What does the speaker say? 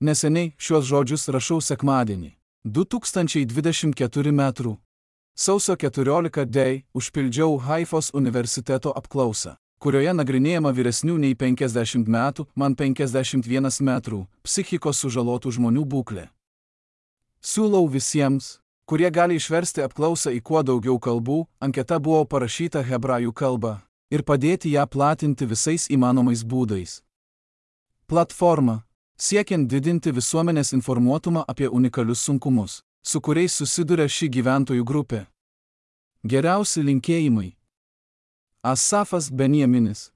Neseniai šiuos žodžius rašau sekmadienį. 2024 m. Sausio 14 D. užpildžiau Haifos universiteto apklausą, kurioje nagrinėjama vyresnių nei 50 metų, man 51 metrų, psichikos sužalotų žmonių būklė. Siūlau visiems, kurie gali išversti apklausą į kuo daugiau kalbų, anketa buvo parašyta hebrajų kalba ir padėti ją platinti visais įmanomais būdais. Platforma siekiant didinti visuomenės informuotumą apie unikalius sunkumus, su kuriais susiduria ši gyventojų grupė. Geriausi linkėjimai. Asafas Benjaminis